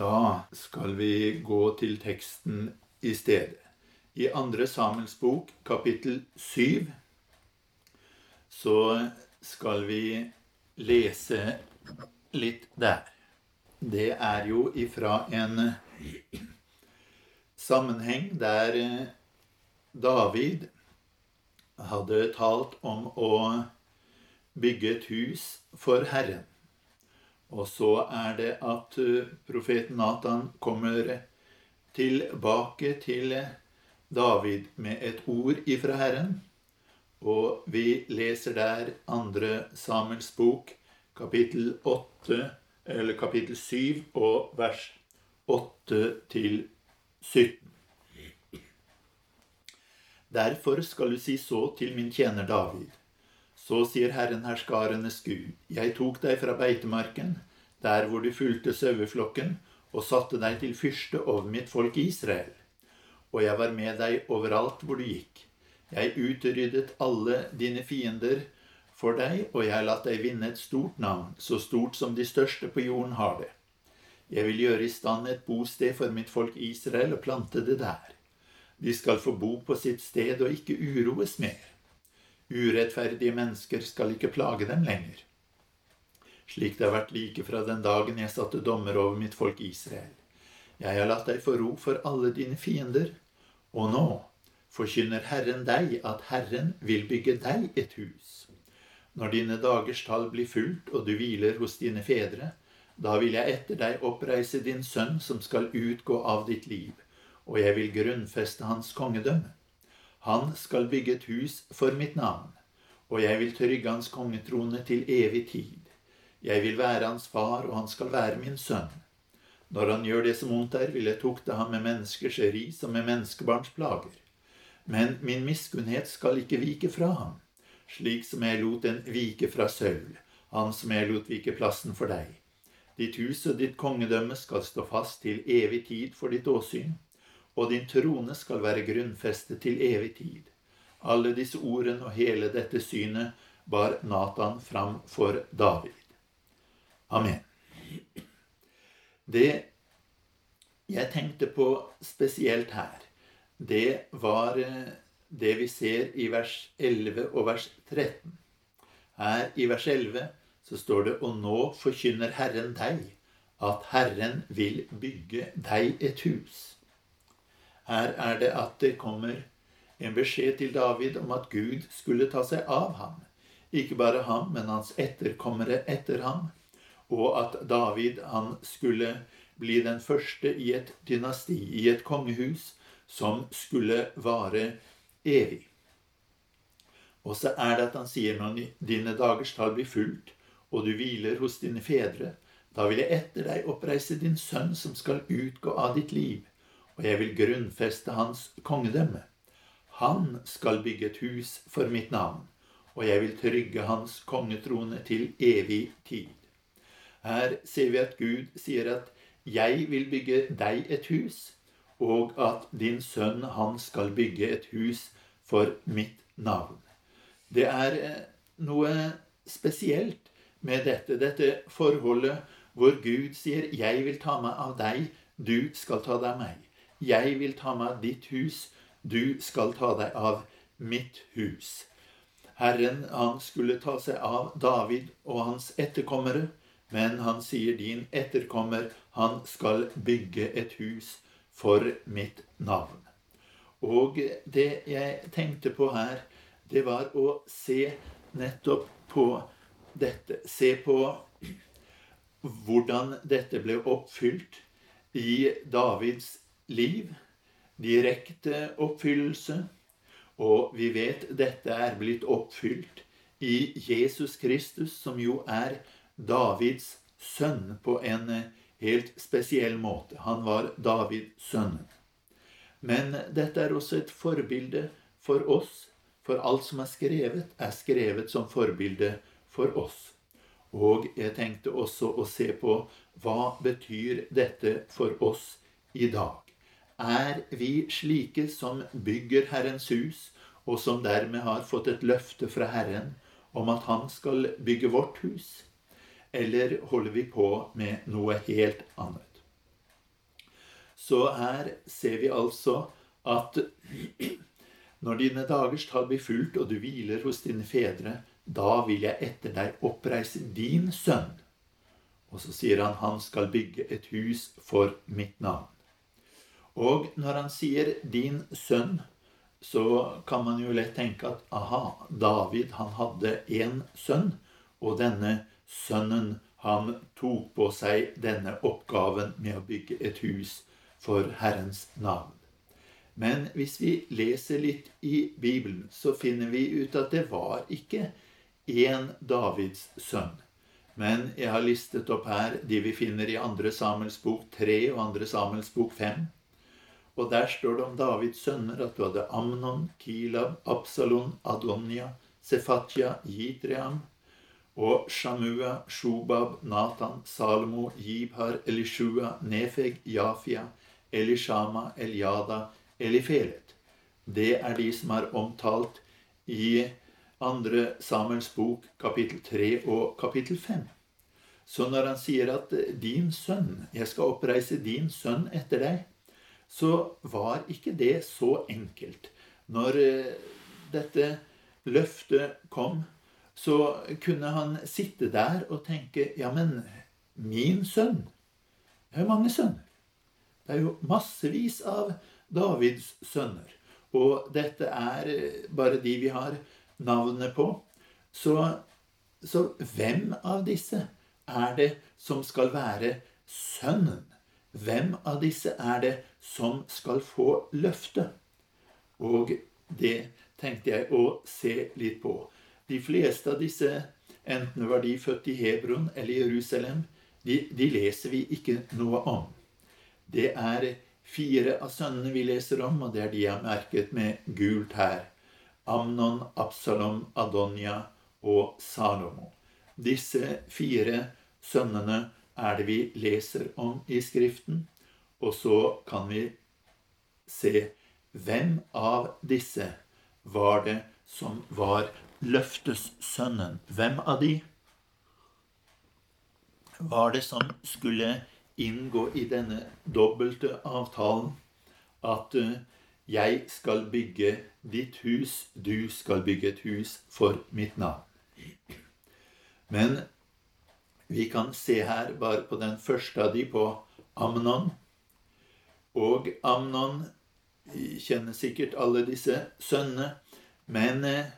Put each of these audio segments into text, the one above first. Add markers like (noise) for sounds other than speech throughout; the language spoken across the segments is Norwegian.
Da skal vi gå til teksten i stedet. I andre Samuels bok, kapittel 7, så skal vi lese litt der. Det er jo ifra en sammenheng der David hadde talt om å bygge et hus for Herren. Og så er det at profeten Natan kommer tilbake til David med et ord ifra Herren. Og vi leser der andre Samuels bok, kapittel 8, eller kapittel 7 og vers 8 til 17. Derfor skal du si så til min tjener David. Så sier Herren herskarenes Gud, jeg tok deg fra beitemarken, der hvor du fulgte saueflokken, og satte deg til fyrste over mitt folk Israel. Og jeg var med deg overalt hvor du gikk. Jeg utryddet alle dine fiender for deg, og jeg har latt deg vinne et stort navn, så stort som de største på jorden har det. Jeg vil gjøre i stand et bosted for mitt folk Israel og plante det der. De skal få bo på sitt sted og ikke uroes mer. Urettferdige mennesker skal ikke plage dem lenger. Slik det har vært like fra den dagen jeg satte dommer over mitt folk Israel. Jeg har latt deg få ro for alle dine fiender, og nå forkynner Herren deg at Herren vil bygge deg et hus. Når dine dagers tall blir fulgt, og du hviler hos dine fedre, da vil jeg etter deg oppreise din sønn som skal utgå av ditt liv og jeg vil grunnfeste hans kongedømme. Han skal bygge et hus for mitt navn, og jeg vil trygge hans kongetrone til evig tid. Jeg vil være hans far, og han skal være min sønn. Når han gjør det som ondt er, vil jeg tukte ham med menneskers ris og med menneskebarns plager. Men min miskunnhet skal ikke vike fra ham, slik som jeg lot den vike fra Saul, han som jeg lot vike plassen for deg. Ditt hus og ditt kongedømme skal stå fast til evig tid for ditt åsyn og din trone skal være grunnfestet til evig tid. Alle disse ordene og hele dette synet bar Natan fram for David. Amen. Det jeg tenkte på spesielt her, det var eh, det vi ser i vers 11 og vers 13. Her i vers 11 så står det Og nå forkynner Herren deg at Herren vil bygge deg et hus. Her er det at det kommer en beskjed til David om at Gud skulle ta seg av ham. Ikke bare ham, men hans etterkommere etter ham. Og at David han skulle bli den første i et dynasti, i et kongehus, som skulle vare evig. Og så er det at han sier når dine dagers tall blir fulgt, og du hviler hos dine fedre, da vil jeg etter deg oppreise din sønn som skal utgå av ditt liv og jeg vil grunnfeste hans kongedømme. Han skal bygge et hus for mitt navn, og jeg vil trygge hans kongetrone til evig tid. Her ser vi at Gud sier at 'jeg vil bygge deg et hus', og at din sønn, han skal bygge et hus for mitt navn. Det er eh, noe spesielt med dette, dette forholdet hvor Gud sier 'jeg vil ta meg av deg, du skal ta deg av meg'. Jeg vil ta meg ditt hus, du skal ta deg av mitt hus. Herren, han skulle ta seg av David og hans etterkommere, men han sier din etterkommer, han skal bygge et hus for mitt navn. Og det jeg tenkte på her, det var å se nettopp på dette. Se på hvordan dette ble oppfylt i Davids liv, direkte oppfyllelse, og vi vet dette er blitt oppfylt i Jesus Kristus, som jo er Davids sønn på en helt spesiell måte. Han var Davids sønn. Men dette er også et forbilde for oss, for alt som er skrevet, er skrevet som forbilde for oss. Og jeg tenkte også å se på hva betyr dette for oss i dag er vi slike som bygger Herrens hus, og som dermed har fått et løfte fra Herren om at Han skal bygge vårt hus? Eller holder vi på med noe helt annet? Så her ser vi altså at (clears throat) når dine dagers tall blir fulgt, og du hviler hos dine fedre, da vil jeg etter deg oppreise din sønn. Og så sier han han skal bygge et hus for mitt navn. Og når han sier 'din sønn', så kan man jo lett tenke at aha, David han hadde én sønn, og denne sønnen han tok på seg denne oppgaven med å bygge et hus for Herrens navn. Men hvis vi leser litt i Bibelen, så finner vi ut at det var ikke én Davids sønn. Men jeg har listet opp her de vi finner i 2. Samuels bok 3 og 2. Samuels bok 5. Og der står det om Davids sønner at du hadde Amnon, Kilab, Absalon, Adonia, Sefatya, Jitream og Shamua, Shobab, Natan, Salomo, Jibhar, Elishua, Nefeg, Jafia, Elishama, Eliada, Elifelet. Det er de som er omtalt i andre Samuels bok, kapittel 3 og kapittel 5. Så når han sier at 'din sønn, jeg skal oppreise din sønn etter deg', så var ikke det så enkelt. Når eh, dette løftet kom, så kunne han sitte der og tenke Ja, men min sønn Jeg har mange sønner. Det er jo massevis av Davids sønner. Og dette er eh, bare de vi har navnet på. Så, så hvem av disse er det som skal være sønnen? Hvem av disse er det som skal få løftet? Og det tenkte jeg å se litt på. De fleste av disse, enten var de født i Hebron eller Jerusalem, de, de leser vi ikke noe om. Det er fire av sønnene vi leser om, og det er de jeg har merket med gult her. Amnon, Absalom, Adonia og Salomo. Disse fire sønnene er det vi leser om i Skriften. Og så kan vi se hvem av disse var det som var løftessønnen. Hvem av de var det som skulle inngå i denne dobbelte avtalen at eh, jeg skal bygge ditt hus, du skal bygge et hus for mitt navn. Men vi kan se her bare på den første av de på Amnon. Og Amnon kjenner sikkert alle disse sønnene. Men eh,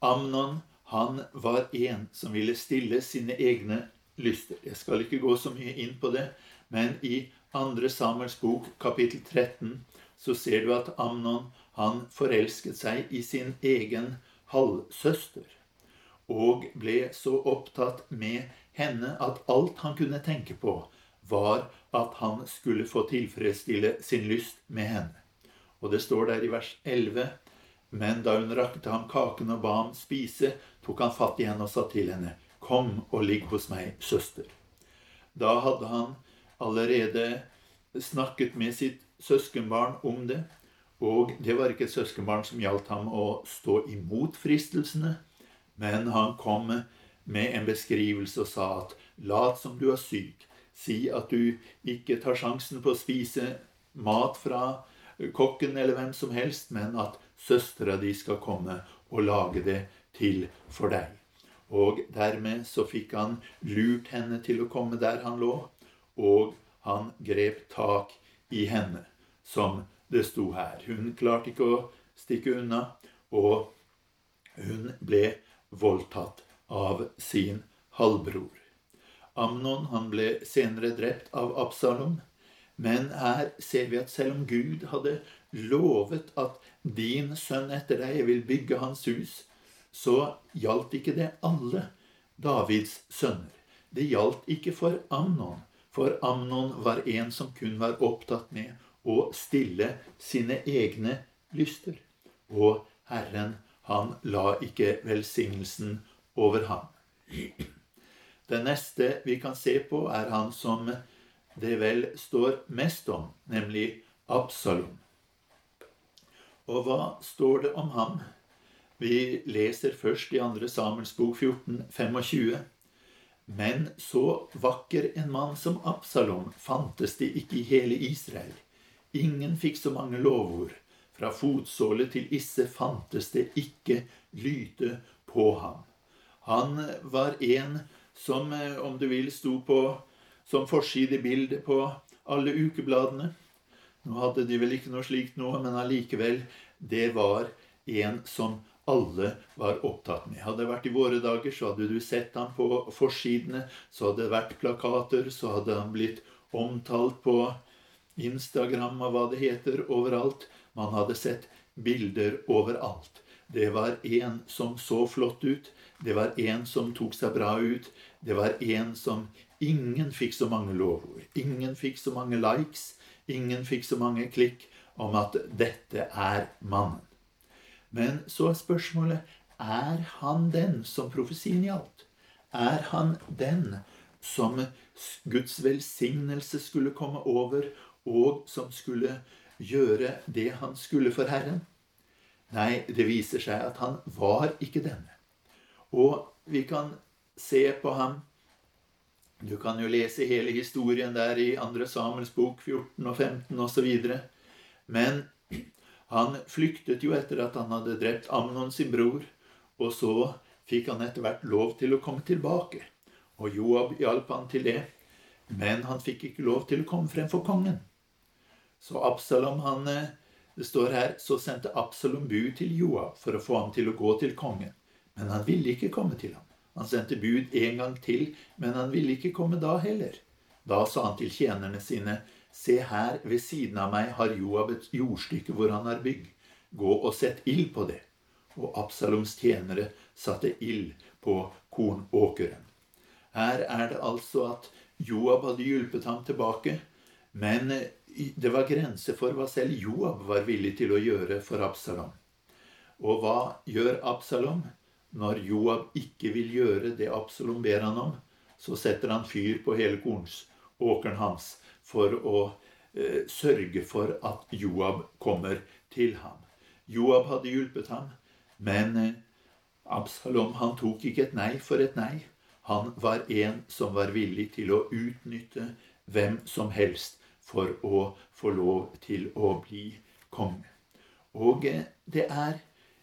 Amnon han var en som ville stille sine egne lyster. Jeg skal ikke gå så mye inn på det, men i 2. Samuels bok, kapittel 13, så ser du at Amnon han forelsket seg i sin egen halvsøster. Og ble så opptatt med henne at alt han kunne tenke på, var at han skulle få tilfredsstille sin lyst med henne. Og det står der i vers 11.: Men da hun rakte ham kaken og ba ham spise, tok han fatt i henne og sa til henne, Kom og ligg hos meg, søster. Da hadde han allerede snakket med sitt søskenbarn om det. Og det var ikke et søskenbarn som gjaldt ham å stå imot fristelsene, men han kom med en beskrivelse og sa at lat som du er syk. Si at du ikke tar sjansen på å spise mat fra kokken eller hvem som helst, men at søstera di skal komme og lage det til for deg. Og dermed så fikk han lurt henne til å komme der han lå, og han grep tak i henne, som det sto her. Hun klarte ikke å stikke unna, og hun ble voldtatt av sin halvbror. Amnon han ble senere drept av Absalom. Men her ser vi at selv om Gud hadde lovet at din sønn etter deg vil bygge hans hus, så gjaldt ikke det alle Davids sønner. Det gjaldt ikke for Amnon, for Amnon var en som kun var opptatt med å stille sine egne lyster. Og Herren, han la ikke velsignelsen over ham. Den neste vi kan se på, er han som det vel står mest om, nemlig Absalom. Og hva står det om ham? Vi leser først i 2. Samuels bok 14, 25. Men så vakker en mann som Absalom fantes det ikke i hele Israel. Ingen fikk så mange lovord. Fra fotsåle til isse fantes det ikke lyte på ham. Han var en som, eh, om du vil, sto på som forsidebilde på alle ukebladene. Nå hadde de vel ikke noe slikt nå, men allikevel, det var en som alle var opptatt med. Hadde det vært i våre dager, så hadde du sett ham på forsidene. Så hadde det vært plakater, så hadde han blitt omtalt på Instagram og hva det heter, overalt. Man hadde sett bilder overalt. Det var en som så flott ut. Det var en som tok seg bra ut. Det var en som Ingen fikk så mange lovord. Ingen fikk så mange likes. Ingen fikk så mange klikk om at 'dette er mannen'. Men så er spørsmålet er han den som profesien gjaldt? Er han den som Guds velsignelse skulle komme over, og som skulle gjøre det han skulle for Herren? Nei, det viser seg at han var ikke denne. Og vi kan se på ham Du kan jo lese hele historien der i 2. Samuels bok 14 og 15 osv. Men han flyktet jo etter at han hadde drept Amnon sin bror, og så fikk han etter hvert lov til å komme tilbake. Og Joab hjalp han til det, men han fikk ikke lov til å komme frem for kongen. Så Absalom, han, eh, det står her, så sendte Absalom bud til Joab for å få ham til å gå til kongen. Men han ville ikke komme til ham. Han sendte bud en gang til, men han ville ikke komme da heller. Da sa han til tjenerne sine, Se her ved siden av meg har Joab et jordstykke hvor han har bygg. Gå og sett ild på det. Og Absaloms tjenere satte ild på kornåkeren. Her er det altså at Joab hadde hjulpet ham tilbake, men det var grenser for hva selv Joab var villig til å gjøre for Absalom. Og hva gjør Absalom? Når Joab ikke vil gjøre det Absalom ber han om, så setter han fyr på hele kornsåkeren hans for å eh, sørge for at Joab kommer til ham. Joab hadde hjulpet ham, men eh, Absalom han tok ikke et nei for et nei. Han var en som var villig til å utnytte hvem som helst for å få lov til å bli konge. Og eh, det er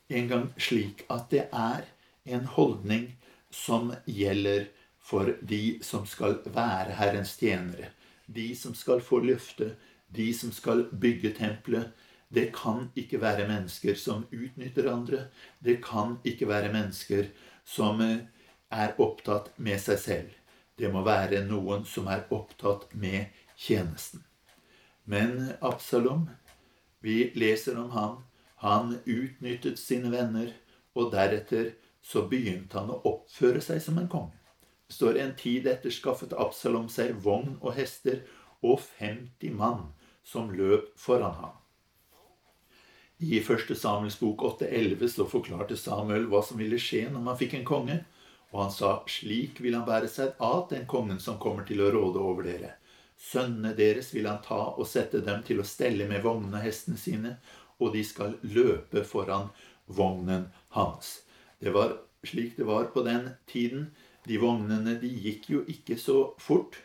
en gang slik at det er en holdning som gjelder for de som skal være Herrens tjenere de som skal få løftet, de som skal bygge tempelet. Det kan ikke være mennesker som utnytter andre. Det kan ikke være mennesker som eh, er opptatt med seg selv. Det må være noen som er opptatt med tjenesten. Men Absalom, vi leser om han. Han utnyttet sine venner, og deretter så begynte han å oppføre seg som en konge står en tid etter skaffet Absalom seg vogn og hester og 50 mann som løp foran ham. I 1. Samuels bok 8,11 så forklarte Samuel hva som ville skje når man fikk en konge. Og han sa, slik vil han bære seg av den kongen som kommer til å råde over dere. Sønnene deres vil han ta og sette dem til å stelle med vognene og hestene sine, og de skal løpe foran vognen hans. Det var slik det var på den tiden. De vognene de gikk jo ikke så fort.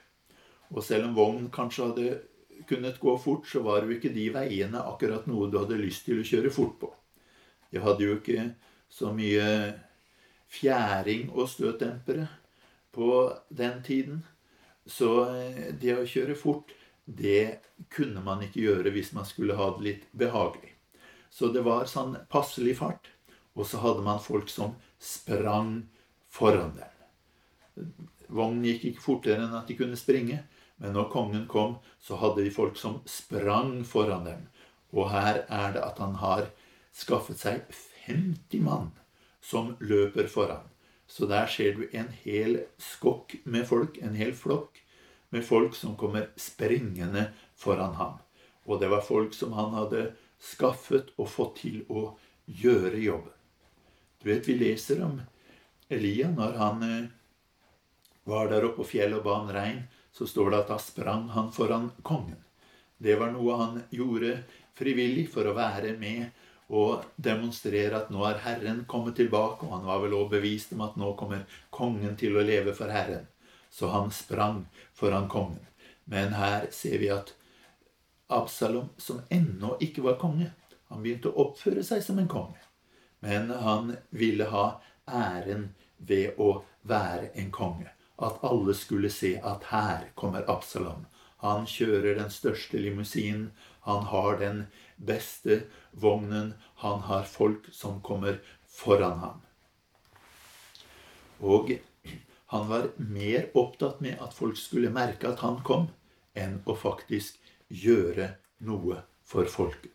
Og selv om vognen kanskje hadde kunnet gå fort, så var jo ikke de veiene akkurat noe du hadde lyst til å kjøre fort på. De hadde jo ikke så mye fjæring og støtdempere på den tiden. Så eh, det å kjøre fort, det kunne man ikke gjøre hvis man skulle ha det litt behagelig. Så det var sånn passelig fart. Og så hadde man folk som sprang foran dem. Vognen gikk ikke fortere enn at de kunne springe. Men når kongen kom, så hadde de folk som sprang foran dem. Og her er det at han har skaffet seg 50 mann som løper foran. Så der ser du en hel skokk med folk, en hel flokk med folk som kommer springende foran ham. Og det var folk som han hadde skaffet og fått til å gjøre jobben. Du vet, vi leser om Elia når han eh, var der oppe på fjellet og ba om regn, så står det at da sprang han foran kongen. Det var noe han gjorde frivillig for å være med og demonstrere at nå er Herren kommet tilbake. Og han var vel også bevist om at nå kommer kongen til å leve for Herren. så han sprang foran kongen. Men her ser vi at Absalom, som ennå ikke var konge, han begynte å oppføre seg som en konge. Men han ville ha æren ved å være en konge. At alle skulle se at her kommer Absalom. Han kjører den største limousinen. Han har den beste vognen. Han har folk som kommer foran ham. Og han var mer opptatt med at folk skulle merke at han kom, enn å faktisk gjøre noe for folket.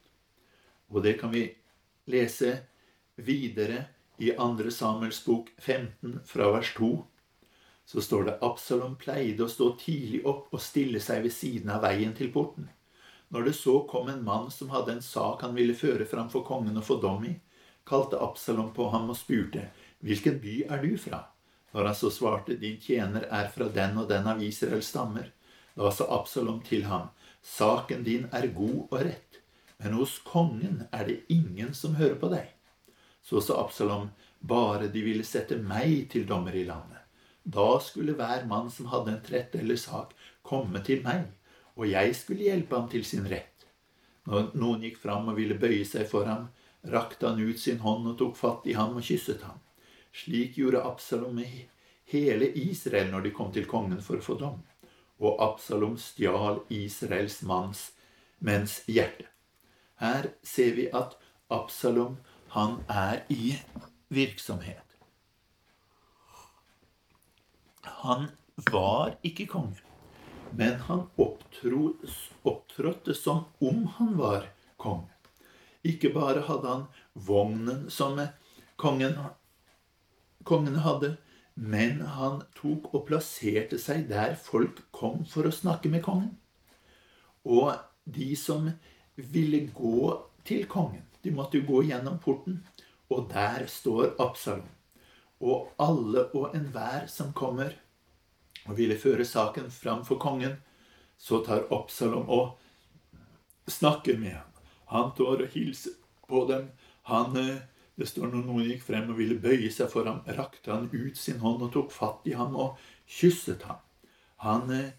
Og det kan vi lese videre i 2. Samuels bok 15 fra vers 2. Så står det Absalom pleide å stå tidlig opp og stille seg ved siden av veien til porten. Når det så kom en mann som hadde en sak han ville føre fram for kongen og få dom i, kalte Absalom på ham og spurte, Hvilken by er du fra? Når han så svarte, Din tjener er fra den og den av Israels stammer. Da sa Absalom til ham, Saken din er god og rett, men hos kongen er det ingen som hører på deg. Så sa Absalom, bare de ville sette meg til dommer i landet. Da skulle hver mann som hadde en trett eller sak, komme til meg, og jeg skulle hjelpe ham til sin rett. Når noen gikk fram og ville bøye seg for ham, rakte han ut sin hånd og tok fatt i ham og kysset ham. Slik gjorde Absalom med hele Israel når de kom til kongen for å få dom. Og Absalom stjal Israels manns menns hjerte. Her ser vi at Absalom, han er i virksomhet. Han var ikke konge, men han opptrådte som om han var konge. Ikke bare hadde han vognen som kongen kongen hadde, men han tok og plasserte seg der folk kom for å snakke med kongen. Og de som ville gå til kongen, de måtte jo gå gjennom porten, og der står Absalom. Og alle og enhver som kommer og ville føre saken fram for kongen, så tar Absalom og snakker med ham. Han står og hilser på dem. Han eh, det står når noen gikk frem og ville bøye seg for ham, rakte han ut sin hånd og tok fatt i ham og kysset ham. Han eh,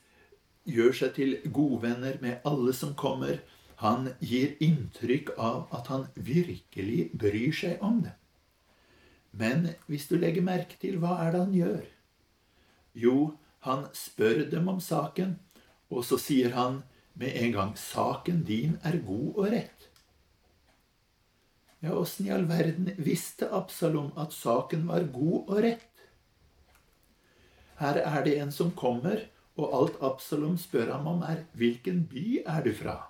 gjør seg til godvenner med alle som kommer. Han gir inntrykk av at han virkelig bryr seg om det. Men hvis du legger merke til hva er det han gjør? Jo, han spør dem om saken, og så sier han med en gang 'Saken din er god og rett'. Ja, åssen i all verden visste Absalom at saken var god og rett? Her er det en som kommer, og alt Absalom spør ham om, er 'Hvilken by er du fra?'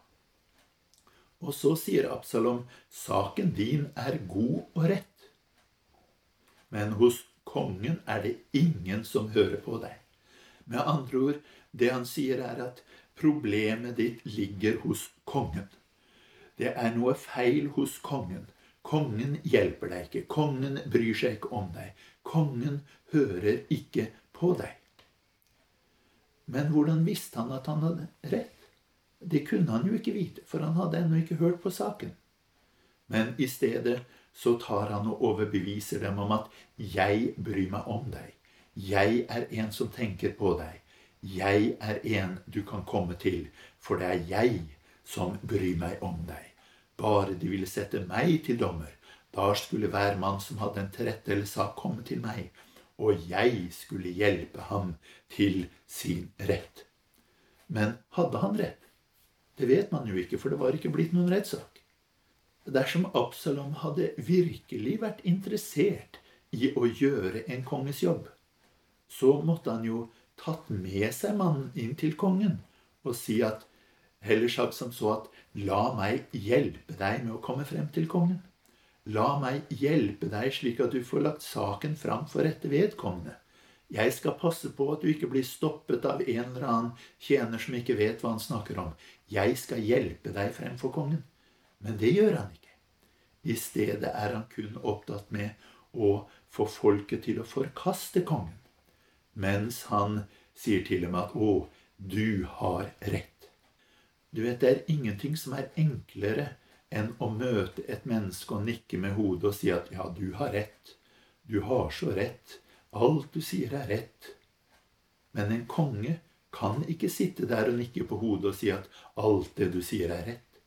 Og så sier Absalom, 'Saken din er god og rett.' Men hos kongen er det ingen som hører på deg. Med andre ord, det han sier, er at problemet ditt ligger hos kongen. Det er noe feil hos kongen. Kongen hjelper deg ikke. Kongen bryr seg ikke om deg. Kongen hører ikke på deg. Men hvordan visste han at han hadde rett? Det kunne han jo ikke vite, for han hadde ennå ikke hørt på saken. Men i stedet så tar han og overbeviser dem om at 'jeg bryr meg om deg'. Jeg er en som tenker på deg. Jeg er en du kan komme til, for det er jeg som bryr meg om deg. Bare de ville sette meg til dommer. Da skulle hver mann som hadde en tilrettelse, sak, komme til meg, og jeg skulle hjelpe ham til sin rett. Men hadde han rett? Det vet man jo ikke, for det var ikke blitt noen rettssak. Dersom Absalom hadde virkelig vært interessert i å gjøre en konges jobb, så måtte han jo tatt med seg mannen inn til kongen og si at Heller sagt som så at La meg hjelpe deg med å komme frem til kongen. La meg hjelpe deg slik at du får lagt saken fram for rette vedkommende. Jeg skal passe på at du ikke blir stoppet av en eller annen tjener som ikke vet hva han snakker om. Jeg skal hjelpe deg fremfor kongen. Men det gjør han ikke. I stedet er han kun opptatt med å få folket til å forkaste kongen. Mens han sier til dem at 'Å, du har rett'. Du vet, det er ingenting som er enklere enn å møte et menneske og nikke med hodet og si at 'ja, du har rett'. Du har så rett. Alt du sier, er rett. Men en konge kan ikke sitte der og nikke på hodet og si at alt det du sier, er rett.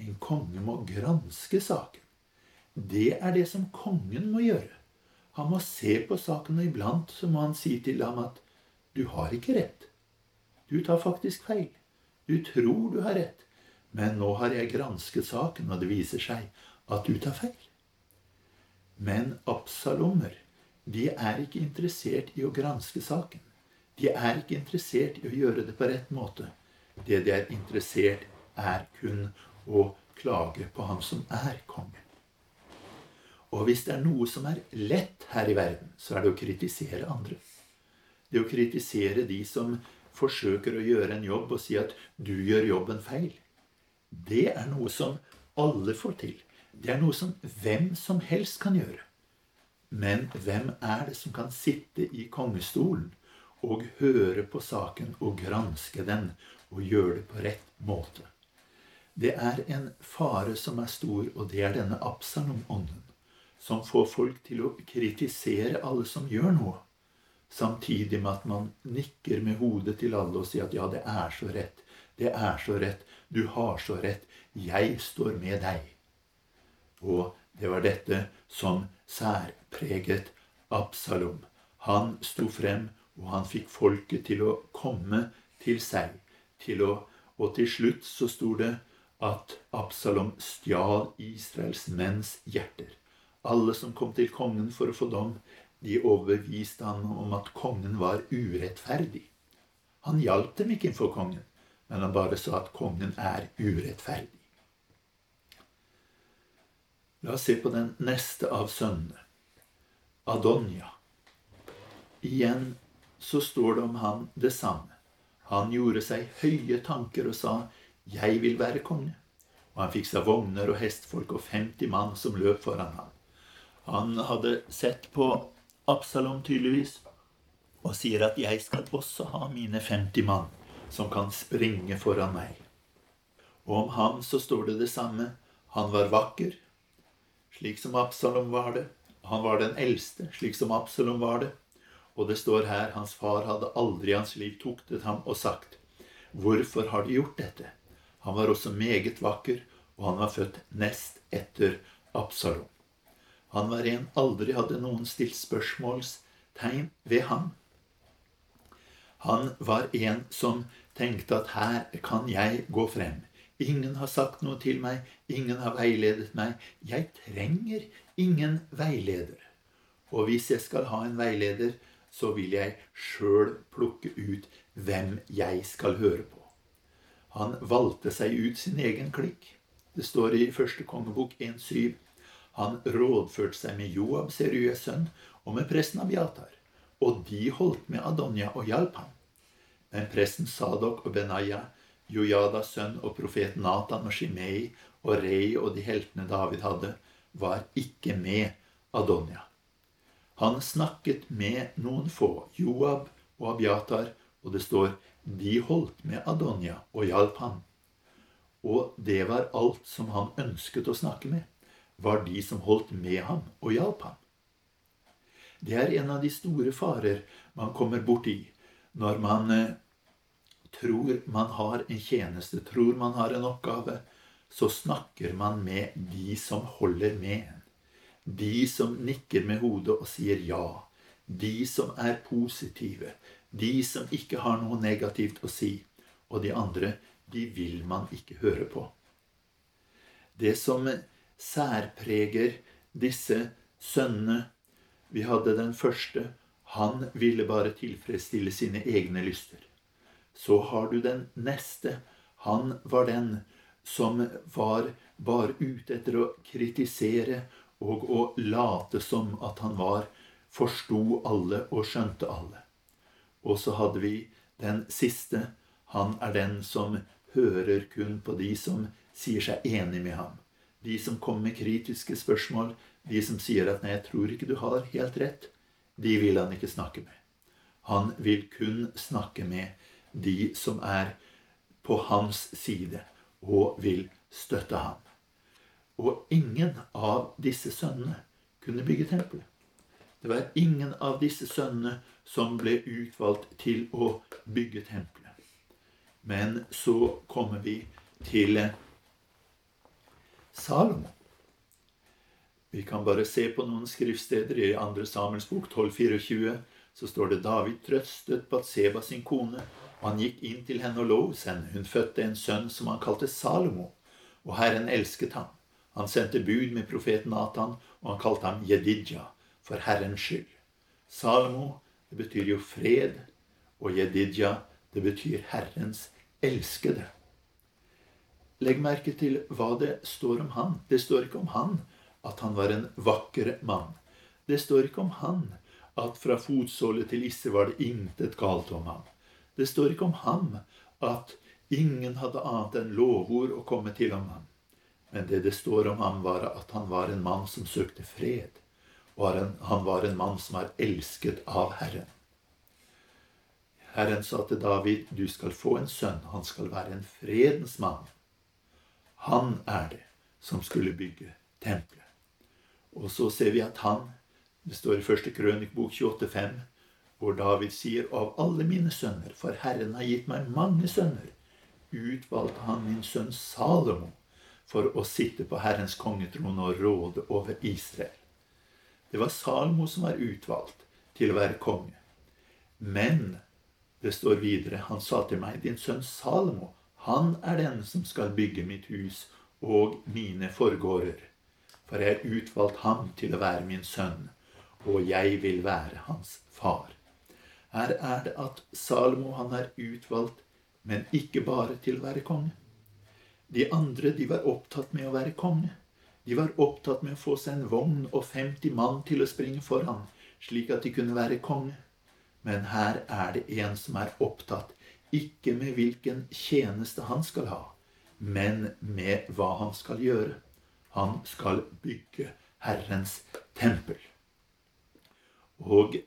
En konge må granske saken. Det er det som kongen må gjøre. Han må se på saken, og iblant så må han si til ham at du har ikke rett. Du tar faktisk feil. Du tror du har rett, men nå har jeg gransket saken, og det viser seg at du tar feil. Men Absalomer, de er ikke interessert i å granske saken. De er ikke interessert i å gjøre det på rett måte. Det de er interessert, er kun å klage på ham som er konge. Og hvis det er noe som er lett her i verden, så er det å kritisere andre. Det å kritisere de som forsøker å gjøre en jobb og si at 'du gjør jobben feil'. Det er noe som alle får til. Det er noe som hvem som helst kan gjøre. Men hvem er det som kan sitte i kongestolen og høre på saken og granske den og gjøre det på rett måte. Det er en fare som er stor, og det er denne Absalom-ånden, som får folk til å kritisere alle som gjør noe, samtidig med at man nikker med hodet til alle og sier at ja, det er så rett, det er så rett, du har så rett, jeg står med deg. Og det var dette som særpreget Absalom. Han sto frem og han fikk folket til å komme til seg. Til å, og til slutt så sto det at Absalom stjal Israels menns hjerter. Alle som kom til kongen for å få dom, de overbeviste han om at kongen var urettferdig. Han hjalp dem ikke innfor kongen, men han bare sa at kongen er urettferdig. La oss se på den neste av sønnene. Adonia. Igjen så står det om han det samme. Han gjorde seg høye tanker og sa, 'Jeg vil være konge'. Og han fikk seg vogner og hestfolk og 50 mann som løp foran ham. Han hadde sett på Absalom tydeligvis og sier at 'jeg skal også ha mine 50 mann som kan springe foran meg'. Og om ham så står det det samme. Han var vakker, slik som Absalom var det. Han var den eldste, slik som Absalom var det. Og det står her hans far hadde aldri i hans liv tuktet ham og sagt, Hvorfor har du gjort dette? Han var også meget vakker, og han var født nest etter Absalom. Han var en aldri hadde noen stilt spørsmålstegn ved ham. Han var en som tenkte at her kan jeg gå frem. Ingen har sagt noe til meg, ingen har veiledet meg. Jeg trenger ingen veileder. Og hvis jeg skal ha en veileder, så vil jeg sjøl plukke ut hvem jeg skal høre på. Han valgte seg ut sin egen klikk. Det står i første kongebok 1.7. Han rådførte seg med Joab, Serues sønn, og med presten Abiatar. Og de holdt med Adonja og hjalp ham. Men presten Sadok og Benaya, Jojadas sønn og profeten Natan og Shimei og Rei og de heltene David hadde, var ikke med Adonia. Han snakket med noen få, Joab og Abiatar, og det står de holdt med Adonia og hjalp ham. Og det var alt som han ønsket å snakke med, var de som holdt med ham og hjalp ham. Det er en av de store farer man kommer borti når man eh, tror man har en tjeneste, tror man har en oppgave. Så snakker man med de som holder med en. De som nikker med hodet og sier ja. De som er positive. De som ikke har noe negativt å si. Og de andre, de vil man ikke høre på. Det som særpreger disse sønnene Vi hadde den første. Han ville bare tilfredsstille sine egne lyster. Så har du den neste. Han var den som var bare ute etter å kritisere og å late som at han var forsto alle og skjønte alle. Og så hadde vi den siste. Han er den som hører kun på de som sier seg enig med ham. De som kommer med kritiske spørsmål, de som sier at 'nei, jeg tror ikke du har helt rett', de vil han ikke snakke med. Han vil kun snakke med de som er på hans side og vil støtte ham. Og ingen av disse sønnene kunne bygge tempelet. Det var ingen av disse sønnene som ble utvalgt til å bygge tempelet. Men så kommer vi til Salomo. Vi kan bare se på noen skriftsteder. I 2. Samuels bok 1224 så står det David trøstet Batseba sin kone, han gikk inn til henne og lå henne. Hun fødte en sønn som han kalte Salomo, og Herren elsket ham. Han sendte bud med profeten Natan, og han kalte ham Jedidja, for Herrens skyld. Salomo, det betyr jo fred, og Jedidja, det betyr Herrens elskede. Legg merke til hva det står om han. Det står ikke om han at han var en vakker mann. Det står ikke om han at fra fotsåle til isse var det intet galt om ham. Det står ikke om ham at ingen hadde annet enn lovord å komme til om ham. Men det det står om ham, var at han var en mann som søkte fred. Og han var en mann som var elsket av Herren. Herren sa til David, du skal få en sønn, han skal være en fredens mann. Han er det som skulle bygge tempelet. Og så ser vi at han Det står i første krønikbok 28,5, hvor David sier av alle mine sønner, for Herren har gitt meg mange sønner, utvalgte han min sønn Salomo for å sitte på Herrens kongetrone og råde over Israel. Det var Salomo som var utvalgt til å være konge. Men det står videre, han sa til meg, din sønn Salomo, han er den som skal bygge mitt hus og mine forgårder for jeg har utvalgt ham til å være min sønn, og jeg vil være hans far. Her er det at Salomo han er utvalgt, men ikke bare til å være konge. De andre de var opptatt med å være konge. De var opptatt med å få seg en vogn og 50 mann til å springe foran, slik at de kunne være konge. Men her er det en som er opptatt ikke med hvilken tjeneste han skal ha, men med hva han skal gjøre. Han skal bygge Herrens tempel. Og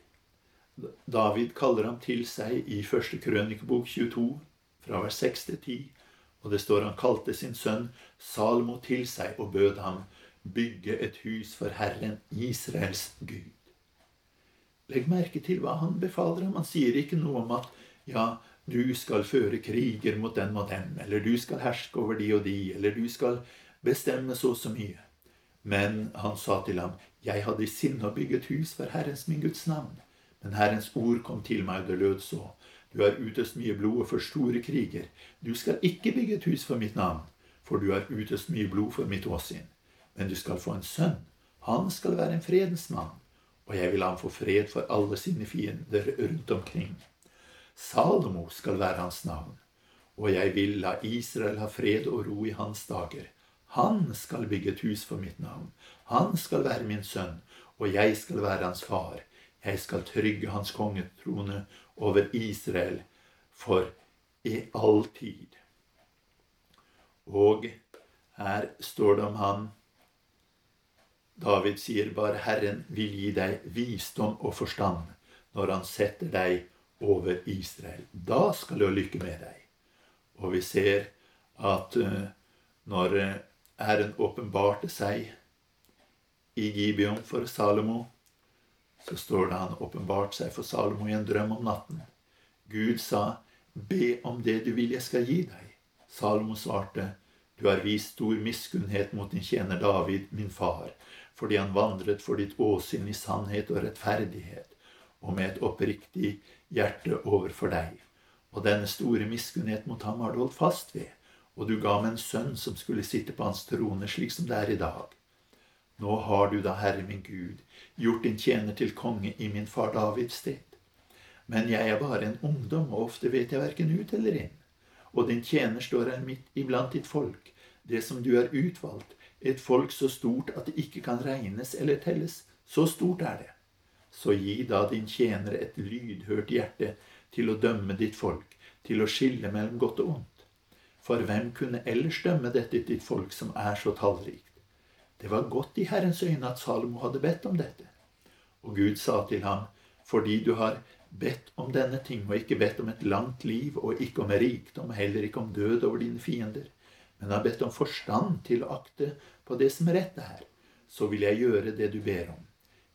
David kaller ham til seg i første krønikebok 22, fra vers 6 til 10. Og det står han kalte sin sønn Salmo til seg og bød ham bygge et hus for Herren Israels Gud. Legg merke til hva han befaler ham. Han sier ikke noe om at ja, du skal føre kriger mot den og den, eller du skal herske over de og de, eller du skal bestemme så og så mye. Men han sa til ham, Jeg hadde i sinne å bygge et hus for Herrens min Guds navn. Men Herrens ord kom til meg, og det lød så. Du har utøst mye blod for store kriger. Du skal ikke bygge et hus for mitt navn, for du har utøst mye blod for mitt åsyn. Men du skal få en sønn. Han skal være en fredens mann, og jeg vil ha ham få fred for alle sine fiender rundt omkring. Salomo skal være hans navn, og jeg vil la Israel ha fred og ro i hans dager. Han skal bygge et hus for mitt navn. Han skal være min sønn, og jeg skal være hans far. Jeg skal trygge hans kongetrone over Israel for i all tid. Og her står det om han David sier bare Herren vil gi deg visdom og forstand når han setter deg over Israel. Da skal du lykke med deg. Og vi ser at uh, når uh, Herren åpenbarte seg i Gibeon for Salomo, så står det han åpenbart seg for Salomo i en drøm om natten. Gud sa, be om det du vil jeg skal gi deg. Salomo svarte, du har vist stor miskunnhet mot din tjener David, min far, fordi han vandret for ditt åsyn i sannhet og rettferdighet, og med et oppriktig hjerte overfor deg. Og denne store miskunnhet mot ham har du holdt fast ved og du ga meg en sønn som skulle sitte på hans trone, slik som det er i dag. Nå har du da, Herre min Gud, gjort din tjener til konge i min far Davids sted. Men jeg er bare en ungdom, og ofte vet jeg verken ut eller inn. Og din tjener står her midt iblant ditt folk, det som du har utvalgt, et folk så stort at det ikke kan regnes eller telles. Så stort er det. Så gi da din tjener et lydhørt hjerte til å dømme ditt folk, til å skille mellom godt og ondt. For hvem kunne ellers dømme dette ditt folk som er så tallrikt? Det var godt i Herrens øyne at Salomo hadde bedt om dette. Og Gud sa til ham, fordi du har bedt om denne ting, og ikke bedt om et langt liv, og ikke om rikdom, heller ikke om død over dine fiender, men har bedt om forstand til å akte på det som er rett her, så vil jeg gjøre det du ber om.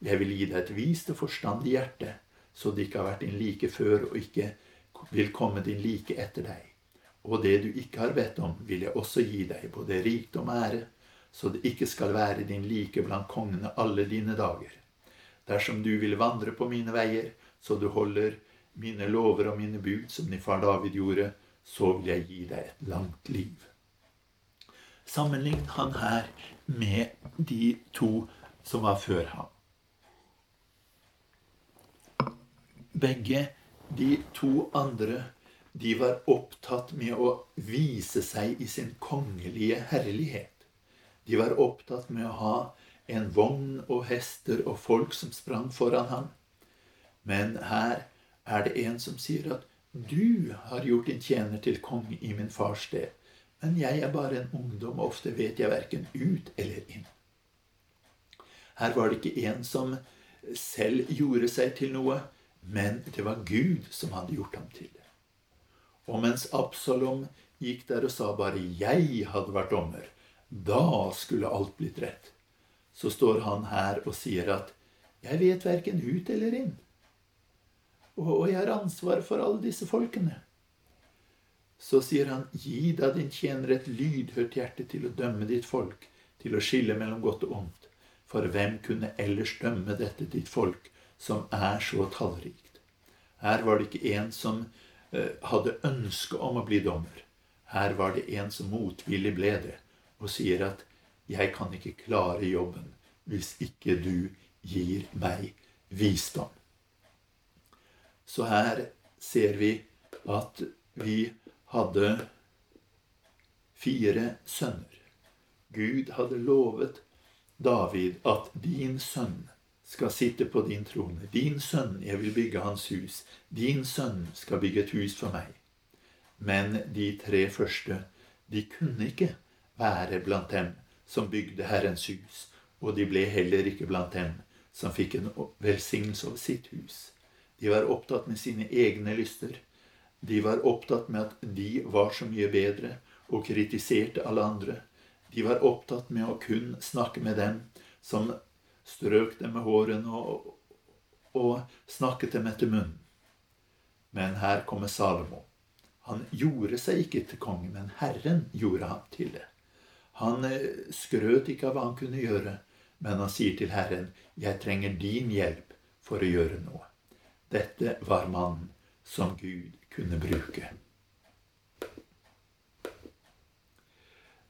Jeg vil gi deg et vist og forstandig hjerte, så det ikke har vært din like før, og ikke vil komme din like etter deg. Og det du ikke har bedt om, vil jeg også gi deg, både rikdom og ære, så det ikke skal være din like blant kongene alle dine dager. Dersom du vil vandre på mine veier, så du holder mine lover og mine bud, som din far David gjorde, så vil jeg gi deg et langt liv. Sammenlign han her med de to som var før ham. Begge de to andre de var opptatt med å vise seg i sin kongelige herlighet. De var opptatt med å ha en vogn og hester og folk som sprang foran ham. Men her er det en som sier at du har gjort din tjener til konge i min fars sted, men jeg er bare en ungdom, og ofte vet jeg verken ut eller inn. Her var det ikke en som selv gjorde seg til noe, men det var Gud som hadde gjort ham til det. Og mens Absalom gikk der og sa bare 'jeg hadde vært dommer', da skulle alt blitt rett, så står han her og sier at 'jeg vet verken ut eller inn', og, jeg har ansvar for alle disse folkene'. Så sier han, 'Gi da din tjener et lydhørt hjerte til å dømme ditt folk', til å skille mellom godt og ondt. For hvem kunne ellers dømme dette ditt folk, som er så tallrikt. Her var det ikke en som eh, hadde ønske om å bli dommer. Her var det en som motvillig ble det, og sier at 'jeg kan ikke klare jobben hvis ikke du gir meg visdom'. Så her ser vi at vi hadde fire sønner. Gud hadde lovet David at din sønn skal sitte på din trone. Din sønn, jeg vil bygge hans hus. Din sønn skal bygge et hus for meg. Men de tre første, de kunne ikke være blant dem som bygde Herrens hus, og de ble heller ikke blant dem som fikk en velsignelse over sitt hus. De var opptatt med sine egne lyster. De var opptatt med at de var så mye bedre, og kritiserte alle andre. De var opptatt med å kun snakke med dem som strøk dem med hårene og, og snakket dem etter munnen. Men her kommer Salomo. Han gjorde seg ikke til konge, men Herren gjorde ham til det. Han eh, skrøt ikke av hva han kunne gjøre, men han sier til Herren, 'Jeg trenger din hjelp for å gjøre noe'. Dette var mannen som Gud kunne bruke.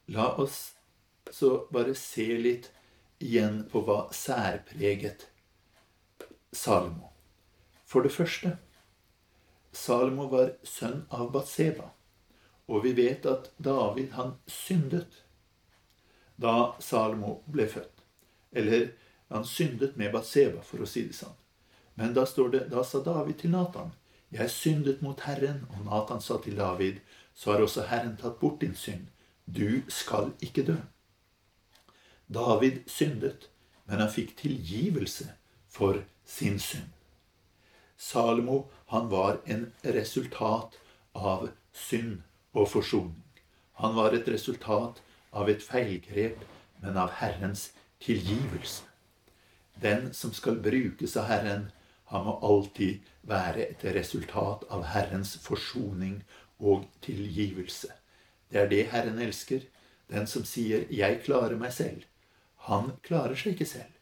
La oss så bare se litt igjen på hva særpreget Salomo. For det første Salomo var sønn av Batseba. Og vi vet at David, han syndet da Salomo ble født. Eller han syndet med Batseba, for å si det sånn. Men da står det Da sa David til Natan, Jeg syndet mot Herren. Og Natan sa til David, Så har også Herren tatt bort din synd. Du skal ikke dø. David syndet, men han fikk tilgivelse for sin synd. Salomo han var en resultat av synd og forsoning. Han var et resultat av et feilgrep, men av Herrens tilgivelse. Den som skal brukes av Herren, han må alltid være et resultat av Herrens forsoning og tilgivelse. Det er det Herren elsker. Den som sier 'jeg klarer meg selv', han klarer seg ikke selv.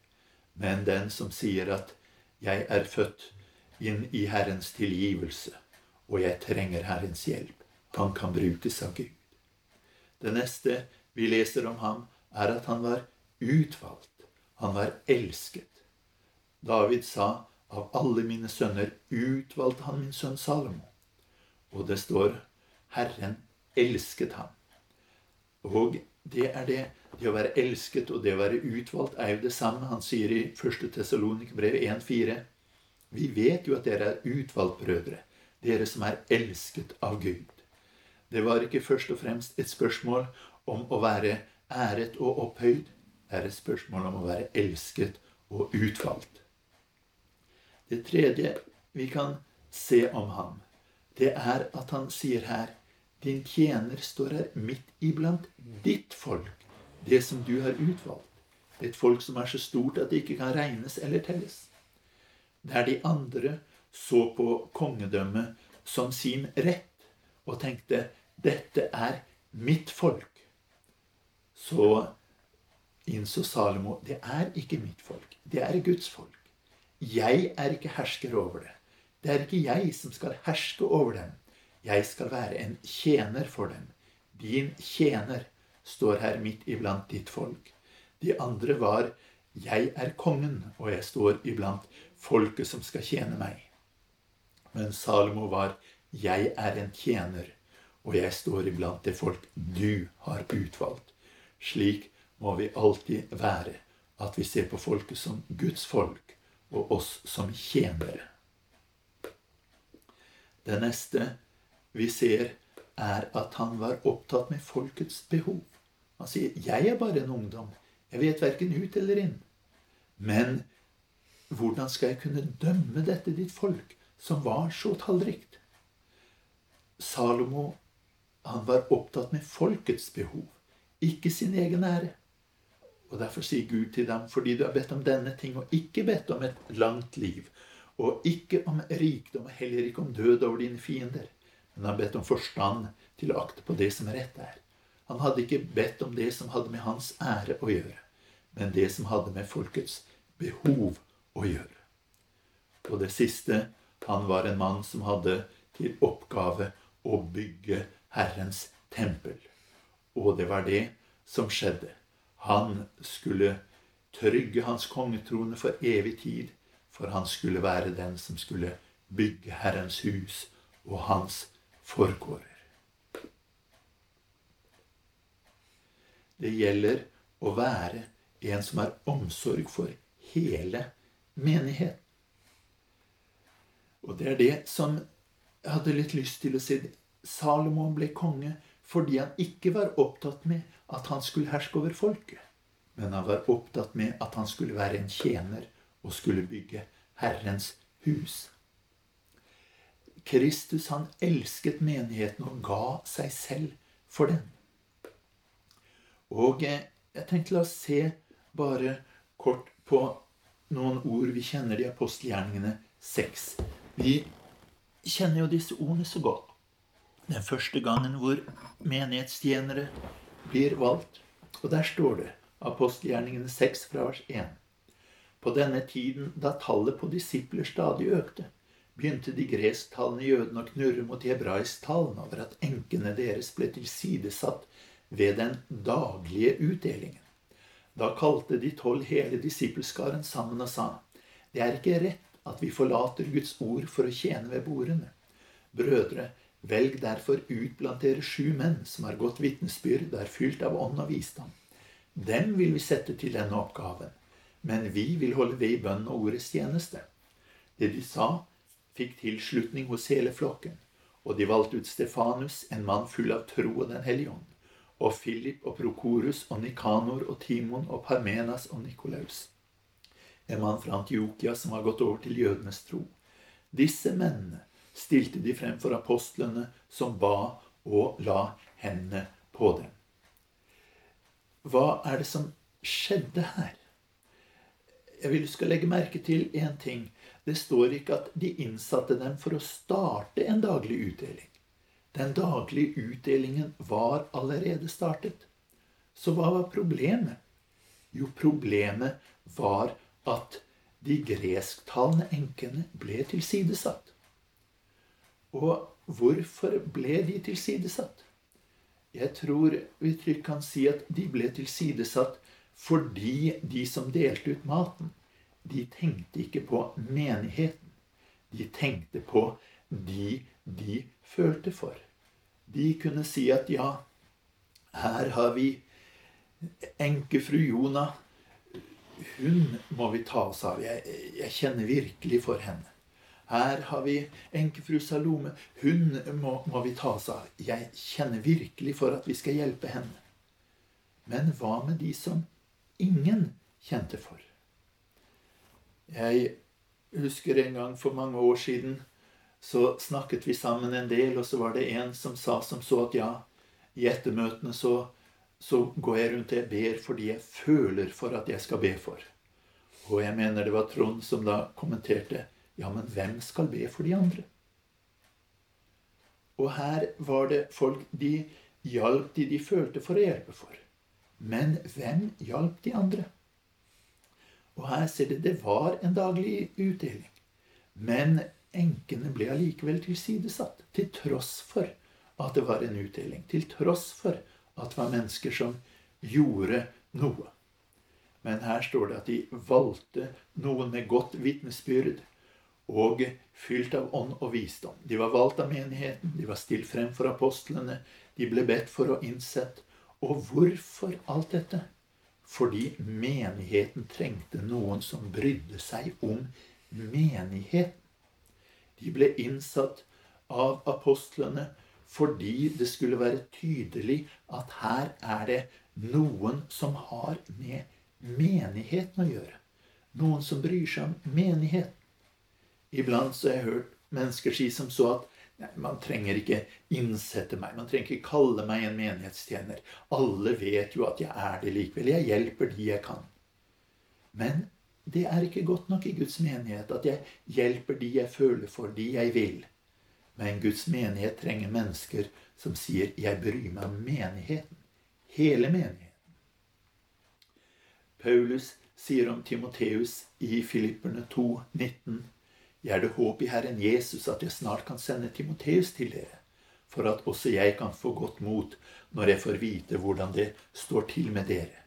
Men den som sier at 'jeg er født inn i Herrens tilgivelse, og jeg trenger Herrens hjelp', han kan brukes av Gud. Det neste vi leser om ham, er at han var utvalgt. Han var elsket. David sa av alle mine sønner utvalgte han min sønn Salomo. Og det står Herren elsket ham. Og det er det det å være elsket og det å være utvalgt er jo det samme. Han sier i 1. Tessalonikerbrev 1,4.: Vi vet jo at dere er utvalgt brødre, dere som er elsket av Gud. Det var ikke først og fremst et spørsmål om å være æret og opphøyd. Er et spørsmål om å være elsket og utvalgt. Det tredje vi kan se om ham, det er at han sier her Din tjener står her midt iblant ditt folk det som du har utvalgt. Et folk som er så stort at det ikke kan regnes eller telles. Det er de andre så på kongedømmet som sin rett og tenkte 'Dette er mitt folk', så innså Salomo det er ikke mitt folk. Det er Guds folk. Jeg er ikke hersker over det. Det er ikke jeg som skal herske over dem. Jeg skal være en tjener for dem. Din tjener står her midt iblant ditt folk. De andre var jeg er kongen, og jeg står iblant folket som skal tjene meg. Men Salomo var jeg er en tjener, og jeg står iblant det folk du har utvalgt. Slik må vi alltid være, at vi ser på folket som Guds folk, og oss som tjenere. Det neste vi ser, er at han var opptatt med folkets behov. Han sier, 'Jeg er bare en ungdom. Jeg vet verken ut eller inn.' Men hvordan skal jeg kunne dømme dette ditt folk, som var så tallrikt? Salomo han var opptatt med folkets behov, ikke sin egen ære. Og Derfor sier Gud til dem, fordi du har bedt om denne ting, og ikke bedt om et langt liv, og ikke om rikdom, og heller ikke om død over dine fiender, men har bedt om forstand til å akte på det som rett er. Han hadde ikke bedt om det som hadde med hans ære å gjøre, men det som hadde med folkets behov å gjøre. Og det siste han var en mann som hadde til oppgave å bygge Herrens tempel. Og det var det som skjedde. Han skulle trygge hans kongetrone for evig tid, for han skulle være den som skulle bygge Herrens hus og hans forgårder. Det gjelder å være en som har omsorg for hele menigheten. Og det er det som jeg hadde litt lyst til å si. Salomon ble konge fordi han ikke var opptatt med at han skulle herske over folket. Men han var opptatt med at han skulle være en tjener og skulle bygge Herrens hus. Kristus han elsket menigheten og ga seg selv for den. Og eh, jeg tenkte la oss se bare kort på noen ord vi kjenner i apostelgjerningene 6. Vi kjenner jo disse ordene så godt. Den første gangen hvor menighetstjenere blir valgt. Og der står det apostelgjerningene 6 fra vers 1. På denne tiden, da tallet på disipler stadig økte, begynte de gresktalende jødene å knurre mot de hebraisktalene over at enkene deres ble tilsidesatt ved den daglige utdelingen. Da kalte de tolv hele disippelskaren sammen og sa:" Det er ikke rett at vi forlater Guds ord for å tjene ved bordene. Brødre, Velg derfor ut blant dere sju menn som har gått vitnesbyrd og er fylt av ånd og visdom. Dem vil vi sette til denne oppgaven, men vi vil holde ved i bønn og ordets tjeneste. Det de sa, fikk tilslutning hos hele flokken, og de valgte ut Stefanus, en mann full av tro og Den hellige ånd, og Philip og Prokorus og Nikanor og Timon og Parmenas og Nikolaus, en mann fra Antiokia som har gått over til jødenes tro. Disse mennene stilte de frem for apostlene, som ba og la hendene på dem. Hva er det som skjedde her? Jeg vil du skal legge merke til én ting. Det står ikke at de innsatte dem for å starte en daglig utdeling. Den daglige utdelingen var allerede startet. Så hva var problemet? Jo, problemet var at de gresktalende enkene ble tilsidesatt. Og hvorfor ble de tilsidesatt? Jeg tror vi trygt kan si at de ble tilsidesatt fordi de som delte ut maten, de tenkte ikke på menigheten. De tenkte på de de følte for. De kunne si at ja, her har vi enkefru Jona. Hun må vi ta oss av. Jeg, jeg kjenner virkelig for henne. Her har vi enkefru Salome. Hun må, må vi ta oss av. Jeg kjenner virkelig for at vi skal hjelpe henne. Men hva med de som ingen kjente for? Jeg husker en gang for mange år siden så snakket vi sammen en del, og så var det en som sa som så at ja, i ettermøtene så, så går jeg rundt og jeg ber fordi jeg føler for at jeg skal be for. Og jeg mener det var Trond som da kommenterte Ja, men hvem skal be for de andre? Og her var det folk de hjalp de de følte for å hjelpe for. Men hvem hjalp de andre? Og her ser dere det var en daglig utdeling. Men enkene ble allikevel tilsidesatt, til tross for at det var en utdeling. Til tross for at det var mennesker som gjorde noe. Men her står det at de valgte noen med godt vitnesbyrd og fylt av ånd og visdom. De var valgt av menigheten, de var stilt frem for apostlene, de ble bedt for å innsett. Og hvorfor alt dette? Fordi menigheten trengte noen som brydde seg om menigheten. De ble innsatt av apostlene fordi det skulle være tydelig at her er det noen som har med menigheten å gjøre. Noen som bryr seg om menigheten. Iblant så har jeg hørt mennesker si som så at Nei, man trenger ikke innsette meg. Man trenger ikke kalle meg en menighetstjener. Alle vet jo at jeg er det likevel. Jeg hjelper de jeg kan. Men det er ikke godt nok i Guds menighet at jeg hjelper de jeg føler for, de jeg vil. Men Guds menighet trenger mennesker som sier 'jeg bryr meg om menigheten'. Hele menigheten. Paulus sier om Timoteus i Filipperne 2, 19, jeg er det håp i Herren Jesus at jeg snart kan sende Timoteus til dere, for at også jeg kan få godt mot når jeg får vite hvordan det står til med dere.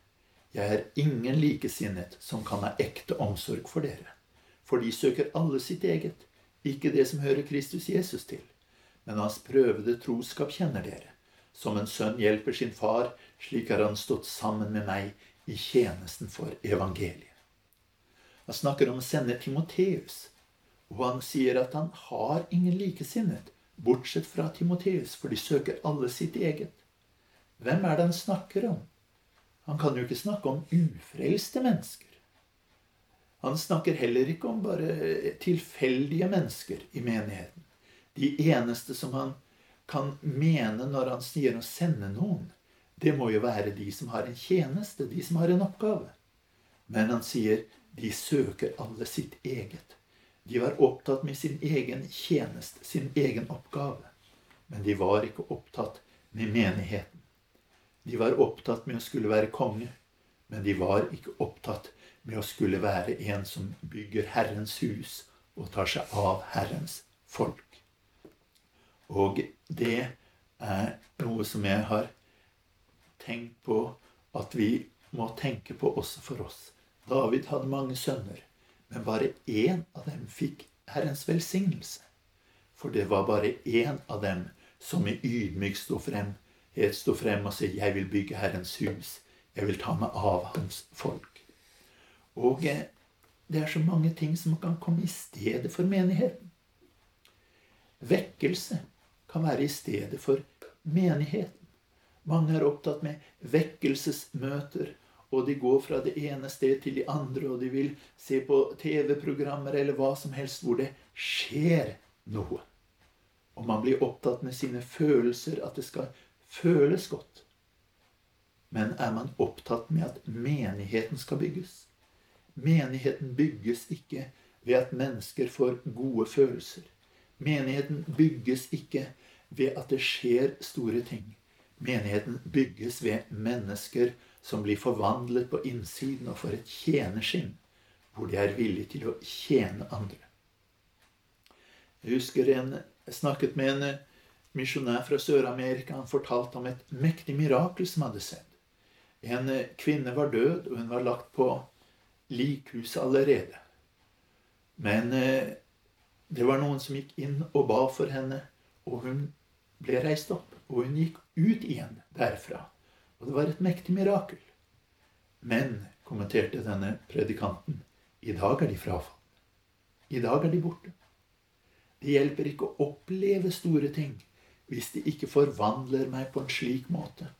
Jeg er ingen likesinnet som kan ha ekte omsorg for dere. For de søker alle sitt eget, ikke det som hører Kristus Jesus til. Men hans prøvede troskap kjenner dere. Som en sønn hjelper sin far, slik har han stått sammen med meg i tjenesten for evangeliet. Han snakker om å sende Timoteus og han sier at han har ingen likesinnet, bortsett fra Timoteus, for de søker alle sitt eget. Hvem er det han snakker om? Han kan jo ikke snakke om ufrelste mennesker. Han snakker heller ikke om bare tilfeldige mennesker i menigheten. De eneste som han kan mene når han sier å sende noen, det må jo være de som har en tjeneste, de som har en oppgave. Men han sier de søker alle sitt eget. De var opptatt med sin egen tjeneste, sin egen oppgave. Men de var ikke opptatt med menigheten. De var opptatt med å skulle være konge, men de var ikke opptatt med å skulle være en som bygger Herrens hus og tar seg av Herrens folk. Og det er noe som jeg har tenkt på at vi må tenke på også for oss. David hadde mange sønner. Men bare én av dem fikk Herrens velsignelse. For det var bare én av dem som i ydmyk sto frem, helt sto frem og sa 'Jeg vil bygge Herrens hus. Jeg vil ta meg av hans folk'. Og eh, det er så mange ting som kan komme i stedet for menigheten. Vekkelse kan være i stedet for menigheten. Mange er opptatt med vekkelsesmøter og de går fra det ene sted til de andre, og de vil se på TV-programmer eller hva som helst hvor det skjer noe. Og man blir opptatt med sine følelser, at det skal føles godt. Men er man opptatt med at menigheten skal bygges? Menigheten bygges ikke ved at mennesker får gode følelser. Menigheten bygges ikke ved at det skjer store ting. Menigheten bygges ved mennesker som blir forvandlet på innsiden og får et tjenerskinn, hvor de er villige til å tjene andre. Jeg husker en jeg snakket med en misjonær fra Sør-Amerika. Han fortalte om et mektig mirakel som hadde skjedd. En kvinne var død, og hun var lagt på likhuset allerede. Men eh, det var noen som gikk inn og ba for henne, og hun ble reist opp. Og hun gikk ut igjen derfra. Og det var et mektig mirakel. Men, kommenterte denne predikanten, i dag er de frafalne. I dag er de borte. Det hjelper ikke å oppleve store ting hvis de ikke forvandler meg på en slik måte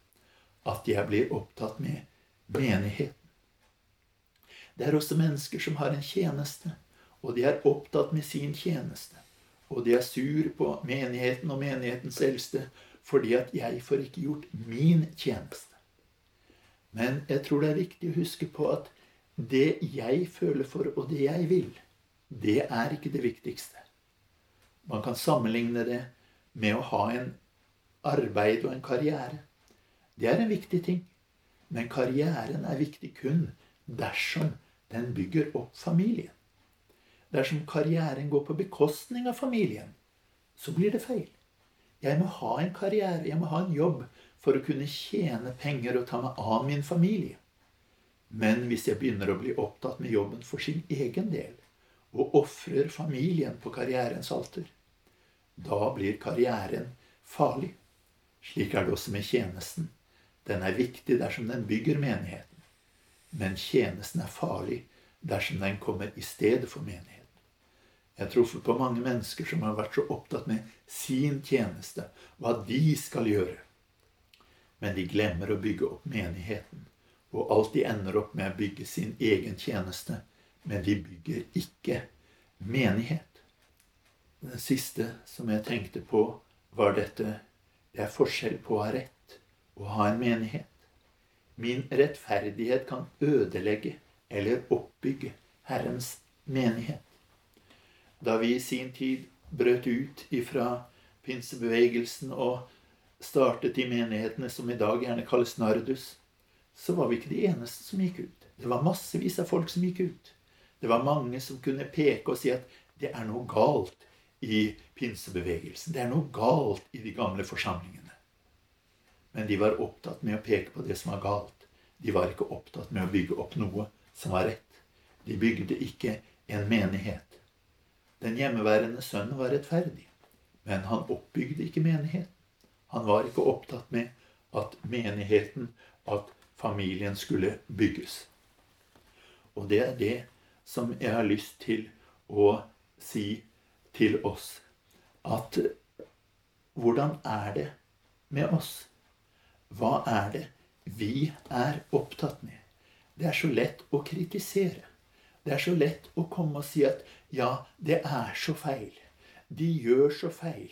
at jeg blir opptatt med menigheten. Det er også mennesker som har en tjeneste, og de er opptatt med sin tjeneste. Og de er sur på menigheten og menighetens eldste fordi at jeg får ikke gjort min tjeneste. Men jeg tror det er viktig å huske på at det jeg føler for, og det jeg vil, det er ikke det viktigste. Man kan sammenligne det med å ha en arbeid og en karriere. Det er en viktig ting. Men karrieren er viktig kun dersom den bygger opp familien. Dersom karrieren går på bekostning av familien, så blir det feil. Jeg må ha en karriere, jeg må ha en jobb for å kunne tjene penger og ta meg av min familie. Men hvis jeg begynner å bli opptatt med jobben for sin egen del, og ofrer familien på karrierens alter, da blir karrieren farlig. Slik er det også med tjenesten. Den er viktig dersom den bygger menigheten. Men tjenesten er farlig dersom den kommer i stedet for menigheten. Jeg har truffet på mange mennesker som har vært så opptatt med sin tjeneste, hva de skal gjøre. Men de glemmer å bygge opp menigheten og alltid ender opp med å bygge sin egen tjeneste. Men de bygger ikke menighet. Det siste som jeg tenkte på, var dette Det er forskjell på å ha rett og ha en menighet. Min rettferdighet kan ødelegge eller oppbygge Herrens menighet. Da vi i sin tid brøt ut ifra pinsebevegelsen og startet de menighetene som i dag gjerne kalles Nardus, så var vi ikke de eneste som gikk ut. Det var massevis av folk som gikk ut. Det var mange som kunne peke og si at det er noe galt i pinsebevegelsen. Det er noe galt i de gamle forsamlingene. Men de var opptatt med å peke på det som var galt. De var ikke opptatt med å bygge opp noe som var rett. De bygde ikke en menighet. Den hjemmeværende sønnen var rettferdig, men han oppbygde ikke menigheten. Han var ikke opptatt med at menigheten, at familien skulle bygges. Og det er det som jeg har lyst til å si til oss. At hvordan er det med oss? Hva er det vi er opptatt med? Det er så lett å kritisere. Det er så lett å komme og si at ja, det er så feil. De gjør så feil.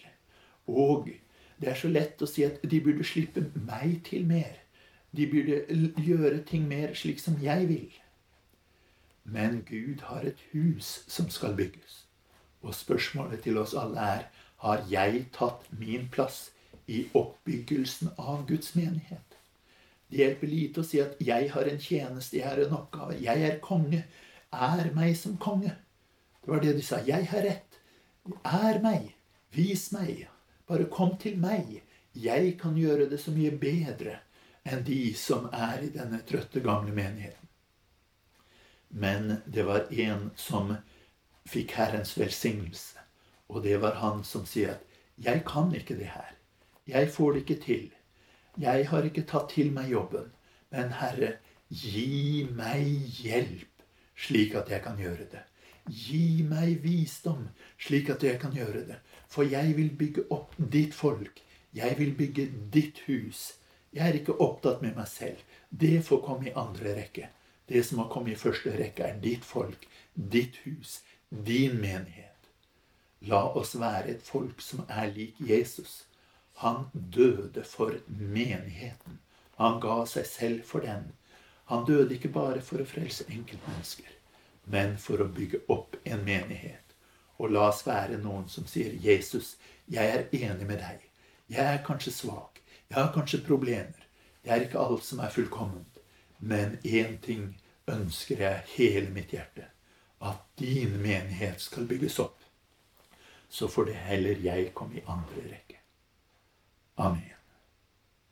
Og det er så lett å si at de burde slippe meg til mer. De burde gjøre ting mer slik som jeg vil. Men Gud har et hus som skal bygges. Og spørsmålet til oss alle er har jeg tatt min plass i oppbyggelsen av Guds menighet. Det hjelper lite å si at 'jeg har en tjeneste, jeg har en oppgave', 'jeg er konge', 'er meg som konge'. Det var det de sa. 'Jeg har rett'. 'Er meg'. Vis meg. Bare kom til meg. Jeg kan gjøre det så mye bedre enn de som er i denne trøtte, gamle menigheten. Men det var en som fikk Herrens velsignelse. Og det var han som sier at 'Jeg kan ikke det her. Jeg får det ikke til. Jeg har ikke tatt til meg jobben. Men Herre, gi meg hjelp, slik at jeg kan gjøre det. Gi meg visdom, slik at jeg kan gjøre det. For jeg vil bygge opp ditt folk. Jeg vil bygge ditt hus. Jeg er ikke opptatt med meg selv. Det får komme i andre rekke. Det som har kommet i første rekke, er ditt folk, ditt hus, din menighet. La oss være et folk som er lik Jesus. Han døde for menigheten. Han ga seg selv for den. Han døde ikke bare for å frelse enkeltmennesker, men for å bygge opp en menighet. Og la oss være noen som sier, 'Jesus, jeg er enig med deg. Jeg er kanskje svak. Jeg har kanskje problemer. Det er ikke alt som er fullkomment. Men én ting ønsker jeg hele mitt hjerte. At din menighet skal bygges opp. Så får det heller jeg komme i andre rekke. Amen.